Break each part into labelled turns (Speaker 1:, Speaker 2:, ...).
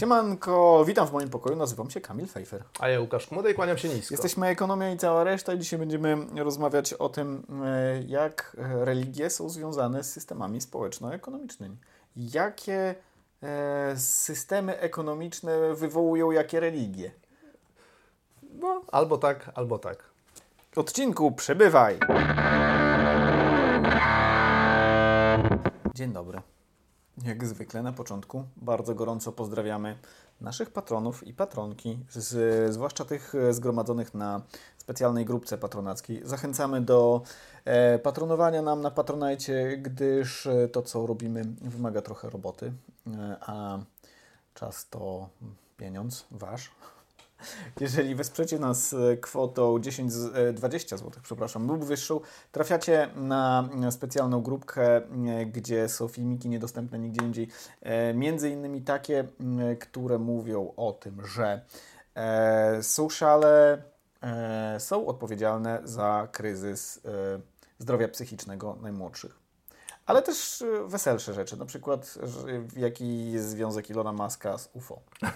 Speaker 1: Siemanko, witam w moim pokoju, nazywam się Kamil Fejfer.
Speaker 2: A ja Łukasz Kmudej, kłaniam się nisko.
Speaker 1: Jesteśmy Ekonomia i cała reszta i dzisiaj będziemy rozmawiać o tym, e, jak religie są związane z systemami społeczno-ekonomicznymi. Jakie e, systemy ekonomiczne wywołują jakie religie?
Speaker 2: No, albo tak, albo tak.
Speaker 1: Odcinku przebywaj! Dzień dobry. Jak zwykle na początku bardzo gorąco pozdrawiamy naszych patronów i patronki, z, zwłaszcza tych zgromadzonych na specjalnej grupce patronackiej. Zachęcamy do e, patronowania nam na Patronajcie, gdyż e, to, co robimy, wymaga trochę roboty, e, a czas to pieniądz wasz. Jeżeli wesprzecie nas e, kwotą 10, 20 zł, przepraszam, lub wyższą, trafiacie na specjalną grupkę, e, gdzie są filmiki niedostępne nigdzie indziej. E, między innymi takie, które mówią o tym, że sociale są odpowiedzialne za kryzys zdrowia psychicznego najmłodszych ale też y, weselsze rzeczy, na przykład jaki jest związek Ilona Maska z UFO.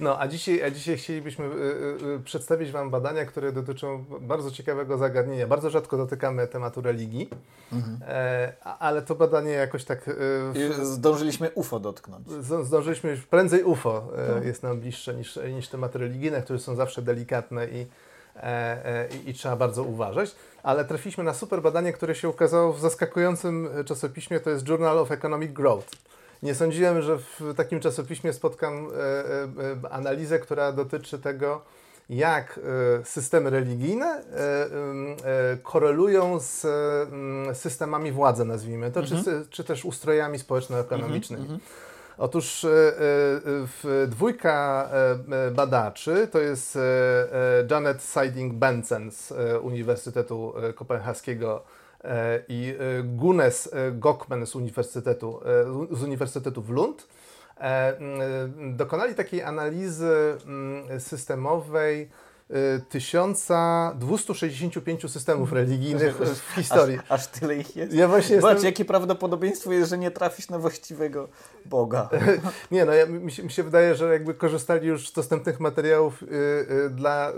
Speaker 2: No, a dzisiaj, a dzisiaj chcielibyśmy y, y, przedstawić Wam badania, które dotyczą bardzo ciekawego zagadnienia. Bardzo rzadko dotykamy tematu religii, mhm. e, ale to badanie jakoś tak...
Speaker 1: W... Zdążyliśmy UFO dotknąć.
Speaker 2: Zdążyliśmy, prędzej UFO e, jest nam bliższe niż, niż tematy religijne, które są zawsze delikatne i E, e, i, i, trzeba bardzo uważać. Ale trafiliśmy na super badanie, które się ukazało w zaskakującym czasopiśmie, to jest Journal of Economic Growth. Nie sądziłem, że w takim czasopiśmie spotkam e, analizę, która dotyczy tego, jak systemy religijne korelują z systemami władzy, nazwijmy to, mhm. czy, czy też ustrojami społeczno-ekonomicznymi. Mhm, mhm. Otóż e, e, dwójka e, badaczy to jest Janet Seiding-Bentzen z Uniwersytetu Kopenhaskiego i Gunes Gokmen z Uniwersytetu, z Uniwersytetu w Lund. Dokonali takiej analizy systemowej 1265 systemów religijnych w historii.
Speaker 1: Aż, aż tyle ich jest? Ja właśnie Zobacz, jestem... jakie prawdopodobieństwo jest, że nie trafisz na właściwego Boga.
Speaker 2: nie, no ja, mi, się, mi się wydaje, że jakby korzystali już z dostępnych materiałów, y, y, dla, y,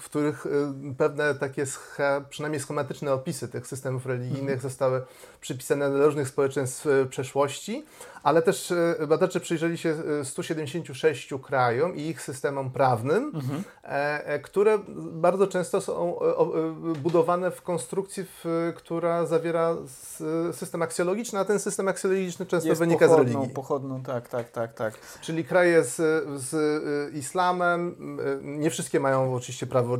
Speaker 2: w których y, pewne takie scha, przynajmniej schematyczne opisy tych systemów religijnych mhm. zostały przypisane do różnych społeczeństw y, przeszłości, ale też y, badacze przyjrzeli się 176 krajom i ich systemom prawnym, mhm. E, e, które bardzo często są budowane w konstrukcji, która zawiera system aksjologiczny, a ten system aksjologiczny często Jest wynika
Speaker 1: pochodną,
Speaker 2: z religii.
Speaker 1: pochodną, tak, tak, tak, tak.
Speaker 2: Czyli kraje z, z islamem, nie wszystkie mają oczywiście prawo,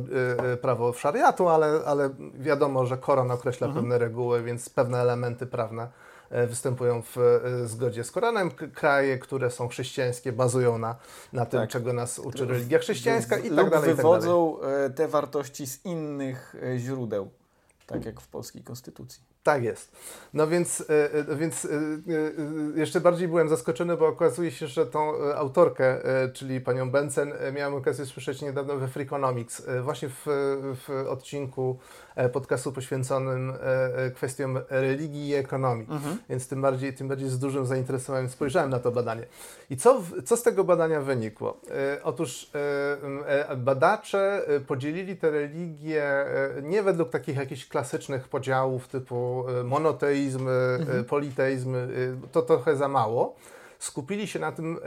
Speaker 2: prawo szariatu, ale, ale wiadomo, że Koran określa mhm. pewne reguły, więc pewne elementy prawne E, występują w e, zgodzie z Koranem. Kraje, które są chrześcijańskie, bazują na, na tym, tak. czego nas uczy religia chrześcijańska i tak dalej.
Speaker 1: wywodzą tak dalej. te wartości z innych e, źródeł, tak jak w polskiej konstytucji.
Speaker 2: Tak jest. No więc, więc jeszcze bardziej byłem zaskoczony, bo okazuje się, że tą autorkę, czyli panią Benson, miałem okazję słyszeć niedawno we Freakonomics, właśnie w, w odcinku E, podcastu poświęconym e, e, kwestiom religii i ekonomii. Mhm. Więc tym bardziej, tym bardziej z dużym zainteresowaniem spojrzałem na to badanie. I co, co z tego badania wynikło? Otóż badacze podzielili te religie nie według takich jakichś klasycznych podziałów typu monoteizm, mhm. politeizm, to trochę za mało skupili się na tym,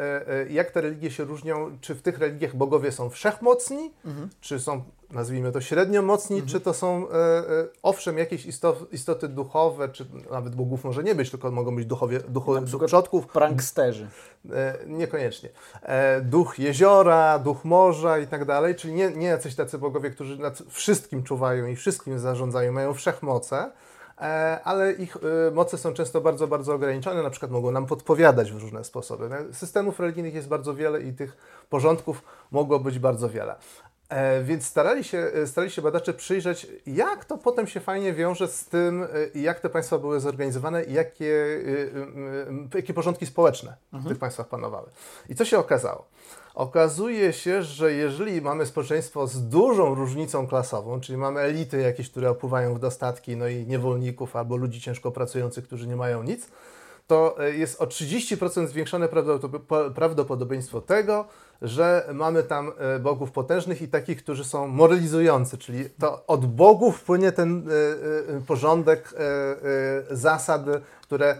Speaker 2: jak te religie się różnią, czy w tych religiach bogowie są wszechmocni, mhm. czy są nazwijmy to średnio mocni, mhm. czy to są e, e, owszem jakieś istoty duchowe, czy nawet bogów może nie być, tylko mogą być duchowie, duchowie
Speaker 1: duch przodków. Pranksterzy.
Speaker 2: E, niekoniecznie. E, duch jeziora, duch morza i tak dalej, czyli nie, nie jacyś tacy bogowie, którzy nad wszystkim czuwają i wszystkim zarządzają, mają wszechmoce, e, ale ich e, moce są często bardzo, bardzo ograniczone, na przykład mogą nam podpowiadać w różne sposoby. Systemów religijnych jest bardzo wiele i tych porządków mogło być bardzo wiele. E, więc starali się, e, starali się badacze przyjrzeć, jak to potem się fajnie wiąże z tym, e, jak te państwa były zorganizowane i jakie, jakie porządki społeczne mhm. w tych państwach panowały. I co się okazało? Okazuje się, że jeżeli mamy społeczeństwo z dużą różnicą klasową, czyli mamy elity jakieś, które opływają w dostatki, no i niewolników albo ludzi ciężko pracujących, którzy nie mają nic, to jest o 30% zwiększone prawdopodobieństwo tego, że mamy tam e, bogów potężnych i takich, którzy są moralizujący, czyli to od bogów płynie ten e, porządek zasad, które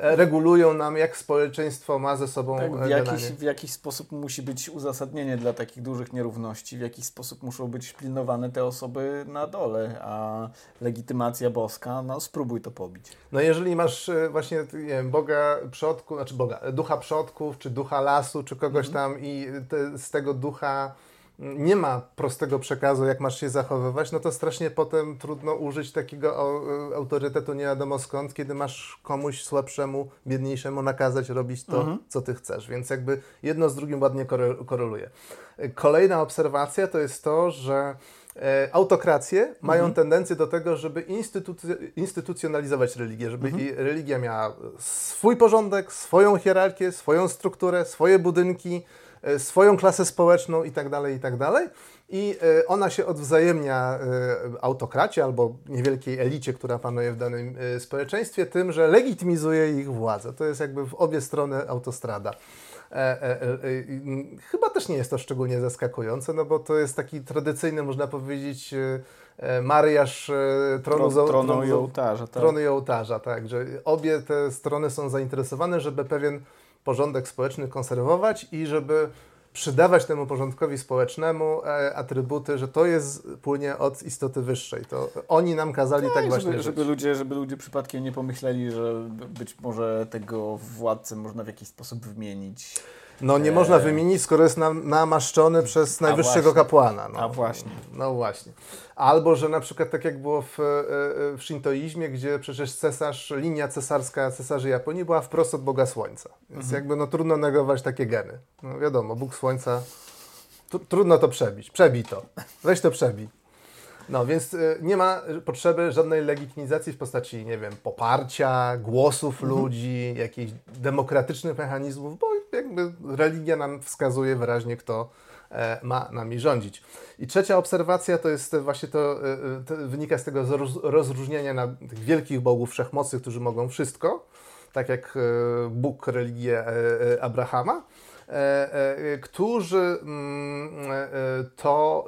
Speaker 2: regulują nam, jak społeczeństwo ma ze sobą
Speaker 1: tak, w, jakiś, w jakiś sposób musi być uzasadnienie dla takich dużych nierówności, w jakiś sposób muszą być pilnowane te osoby na dole, a legitymacja boska, no spróbuj to pobić.
Speaker 2: No jeżeli masz właśnie nie wiem, Boga przodków, znaczy Boga, ducha przodków, czy ducha lasu, czy kogoś mhm. tam i te, z tego ducha nie ma prostego przekazu, jak masz się zachowywać, no to strasznie potem trudno użyć takiego autorytetu nie wiadomo skąd, kiedy masz komuś słabszemu, biedniejszemu nakazać robić to, mhm. co ty chcesz. Więc jakby jedno z drugim ładnie koreluje. Kolejna obserwacja to jest to, że E, autokracje mają mhm. tendencję do tego, żeby instytucjonalizować religię, żeby mhm. religia miała swój porządek, swoją hierarchię, swoją strukturę, swoje budynki, e, swoją klasę społeczną itd., tak itd. Tak I e, ona się odwzajemnia autokracie albo niewielkiej elicie, która panuje w danym społeczeństwie, tym, że legitymizuje ich władzę. To jest jakby w obie strony autostrada. E, e, e, chyba też nie jest to szczególnie zaskakujące, no bo to jest taki tradycyjny, można powiedzieć, mariaż tronu,
Speaker 1: Tron, tronu, tronu i ołtarza.
Speaker 2: Tak. Tronu i ołtarza, tak, że obie te strony są zainteresowane, żeby pewien porządek społeczny konserwować i żeby przydawać temu porządkowi społecznemu e, atrybuty, że to jest płynie od istoty wyższej. To oni nam kazali tak, tak właśnie
Speaker 1: żeby, żeby ludzie, żeby ludzie przypadkiem nie pomyśleli, że być może tego władcę można w jakiś sposób wymienić.
Speaker 2: No nie można e, wymienić, skoro jest nam, namaszczony przez najwyższego kapłana. No.
Speaker 1: A właśnie.
Speaker 2: No właśnie. Albo, że na przykład tak jak było w, e, e, w szintoizmie, gdzie przecież cesarz, linia cesarska cesarzy Japonii była wprost od Boga Słońca. Więc mhm. jakby no trudno negować takie geny. No wiadomo, Bóg Słońca, trudno to przebić. Przebij to. Weź to przebij. No więc y, nie ma potrzeby żadnej legitymizacji w postaci, nie wiem, poparcia, głosów mhm. ludzi, jakichś demokratycznych mechanizmów, bo jakby religia nam wskazuje wyraźnie, kto e, ma nami rządzić. I trzecia obserwacja to jest właśnie to, e, e, to wynika z tego rozróżnienia na tych wielkich bogów wszechmocy, którzy mogą wszystko, tak jak Bóg religię Abrahama, którzy mm, to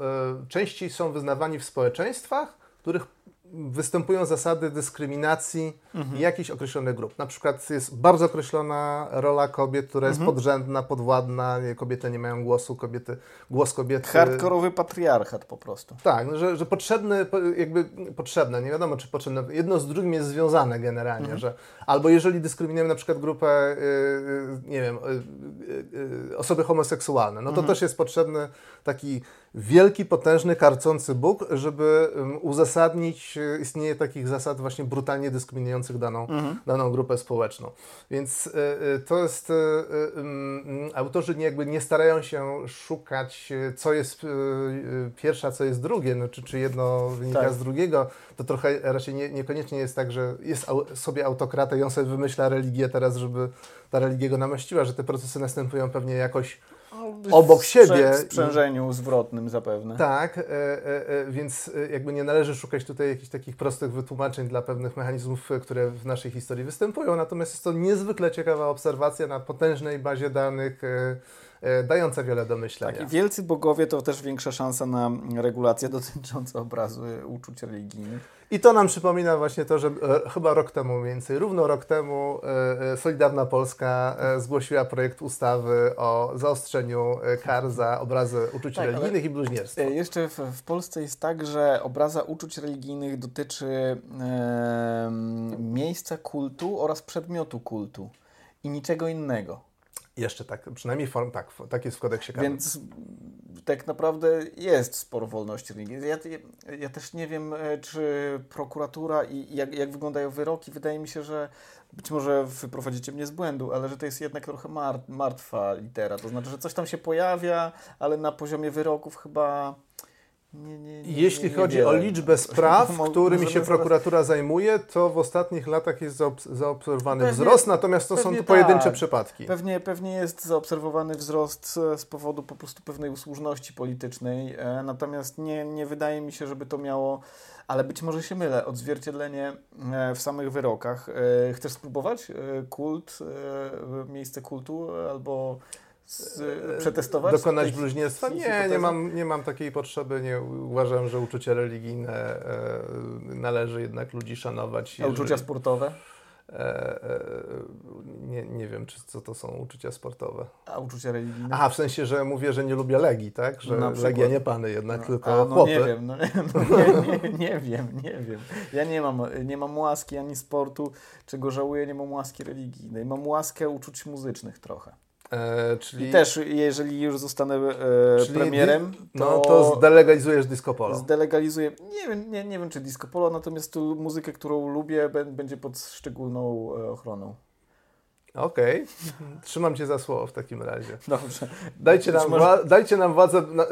Speaker 2: częściej są wyznawani w społeczeństwach, których występują zasady dyskryminacji mhm. jakichś określonych grup. Na przykład jest bardzo określona rola kobiet, która jest mhm. podrzędna, podwładna, kobiety nie mają głosu, kobiety, głos kobiety...
Speaker 1: Hardkorowy patriarchat po prostu.
Speaker 2: Tak, no, że, że potrzebny, jakby potrzebne, nie wiadomo czy potrzebne, jedno z drugim jest związane generalnie, mhm. że albo jeżeli dyskryminujemy na przykład grupę, yy, nie wiem, yy, osoby homoseksualne, no to mhm. też jest potrzebny taki wielki, potężny, karcący Bóg, żeby uzasadnić e, istnienie takich zasad właśnie brutalnie dyskryminujących daną, mhm. daną grupę społeczną. Więc y, y, to jest, y, autorzy nie, jakby nie starają się szukać, co jest pierwsza, co jest drugie, no, czy, czy jedno wynika tak. z drugiego. To trochę raczej nie, niekoniecznie jest tak, że jest sobie autokrata i on sobie wymyśla religię teraz, żeby ta religia go namaściła, że te procesy następują pewnie jakoś obok siebie.
Speaker 1: W sprzężeniu zwrotnym zapewne.
Speaker 2: Tak, e, e, e, więc e, jakby nie należy szukać tutaj jakichś takich prostych wytłumaczeń dla pewnych mechanizmów, e, które w naszej historii występują. Natomiast jest to niezwykle ciekawa obserwacja na potężnej bazie danych e, dająca wiele do myślenia.
Speaker 1: Tak, wielcy bogowie to też większa szansa na regulację dotyczącą obrazu uczuć religijnych.
Speaker 2: I to nam przypomina właśnie to, że e, chyba rok temu mniej więcej, równo rok temu e, e, Solidarna Polska e, zgłosiła projekt ustawy o zaostrzeniu e, kar za obrazy uczuć tak, religijnych i bluźnierstwo.
Speaker 1: E, jeszcze w, w, Polsce jest tak, że obraza uczuć religijnych dotyczy miejsca kultu oraz przedmiotu kultu i niczego innego.
Speaker 2: Jeszcze tak, przynajmniej form, tak, tak jest w kodeksie karnym.
Speaker 1: Więc tak naprawdę jest sporo wolności religijnej. Ja, ja, też nie wiem, e, czy prokuratura i jak, jak wyglądają wyroki. Wydaje mi się, że być może wyprowadzicie mnie z błędu, ale że to jest jednak trochę martwa litera. To znaczy, że coś tam się pojawia, ale na poziomie wyroków chyba Nie, nie, nie,
Speaker 2: Jeśli chodzi o liczbę spraw, którymi się
Speaker 1: zaraz-
Speaker 2: prokuratura zajmuje, to w ostatnich latach jest zaobs- zaobserwowany
Speaker 1: Pewnie-
Speaker 2: wzrost, natomiast to są to pojedyncze
Speaker 1: tak.
Speaker 2: przypadki.
Speaker 1: Pewnie, pewnie jest zaobserwowany wzrost e, z powodu po prostu pewnej usłużności politycznej, e, natomiast nie, nie wydaje mi się, żeby to miało, ale być może się mylę, odzwierciedlenie e, w samych wyrokach. Chcesz spróbować kult, miejsce kultu albo z, przetestować?
Speaker 2: Dokonać bluźnierstwa? Nie, nie mam, nie mam takiej potrzeby. Nie uważam, że uczucia religijne e, należy jednak ludzi szanować.
Speaker 1: A uczucia
Speaker 2: jeżeli-
Speaker 1: sportowe?
Speaker 2: e, e, nie, nie wiem, czy, co to są uczucia sportowe.
Speaker 1: A uczucia religijne?
Speaker 2: Aha, w sensie, że mówię, że nie lubię Legii, tak? Że
Speaker 1: przykład.
Speaker 2: Legia nie pany jednak,
Speaker 1: No,
Speaker 2: tylko
Speaker 1: a, no
Speaker 2: chłopy.
Speaker 1: nie wiem, no, no nie, nie, nie wiem, nie wiem. Ja nie mam, nie mam łaski ani sportu, czego żałuję, nie mam łaski religijnej. Mam łaskę uczuć muzycznych trochę.
Speaker 2: E, czyli,
Speaker 1: I też, jeżeli już zostanę e, premierem,
Speaker 2: di-
Speaker 1: to,
Speaker 2: no to zdelegalizujesz disco polo.
Speaker 1: zdelegalizuję, nie wiem, nie, nie wiem czy disco polo, natomiast tu muzykę, którą lubię, bę- będzie pod szczególną e, ochroną.
Speaker 2: Okej, trzymam cię za słowo w takim razie.
Speaker 1: Dobrze.
Speaker 2: Dajcie nam,
Speaker 1: może-
Speaker 2: wła- dajcie nam władzę, na, y,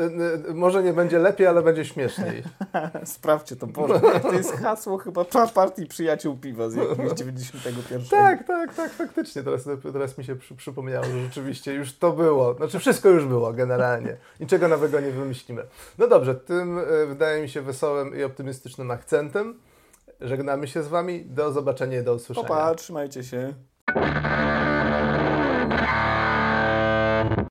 Speaker 2: y, może nie będzie lepiej, ale będzie śmieszniej.
Speaker 1: Sprawdźcie to, Boże. To jest hasło chyba pa- partii przyjaciół piwa z jakiegoś 91.
Speaker 2: Tak, tak, tak, faktycznie. Teraz, teraz mi się przy, przypomniało, że rzeczywiście już to było. Znaczy wszystko już było generalnie. Niczego nowego nie wymyślimy. No dobrze, tym y, wydaje mi się wesołym i optymistycznym akcentem. Żegnamy się z Wami. Do zobaczenia i do usłyszenia.
Speaker 1: Opa, trzymajcie się.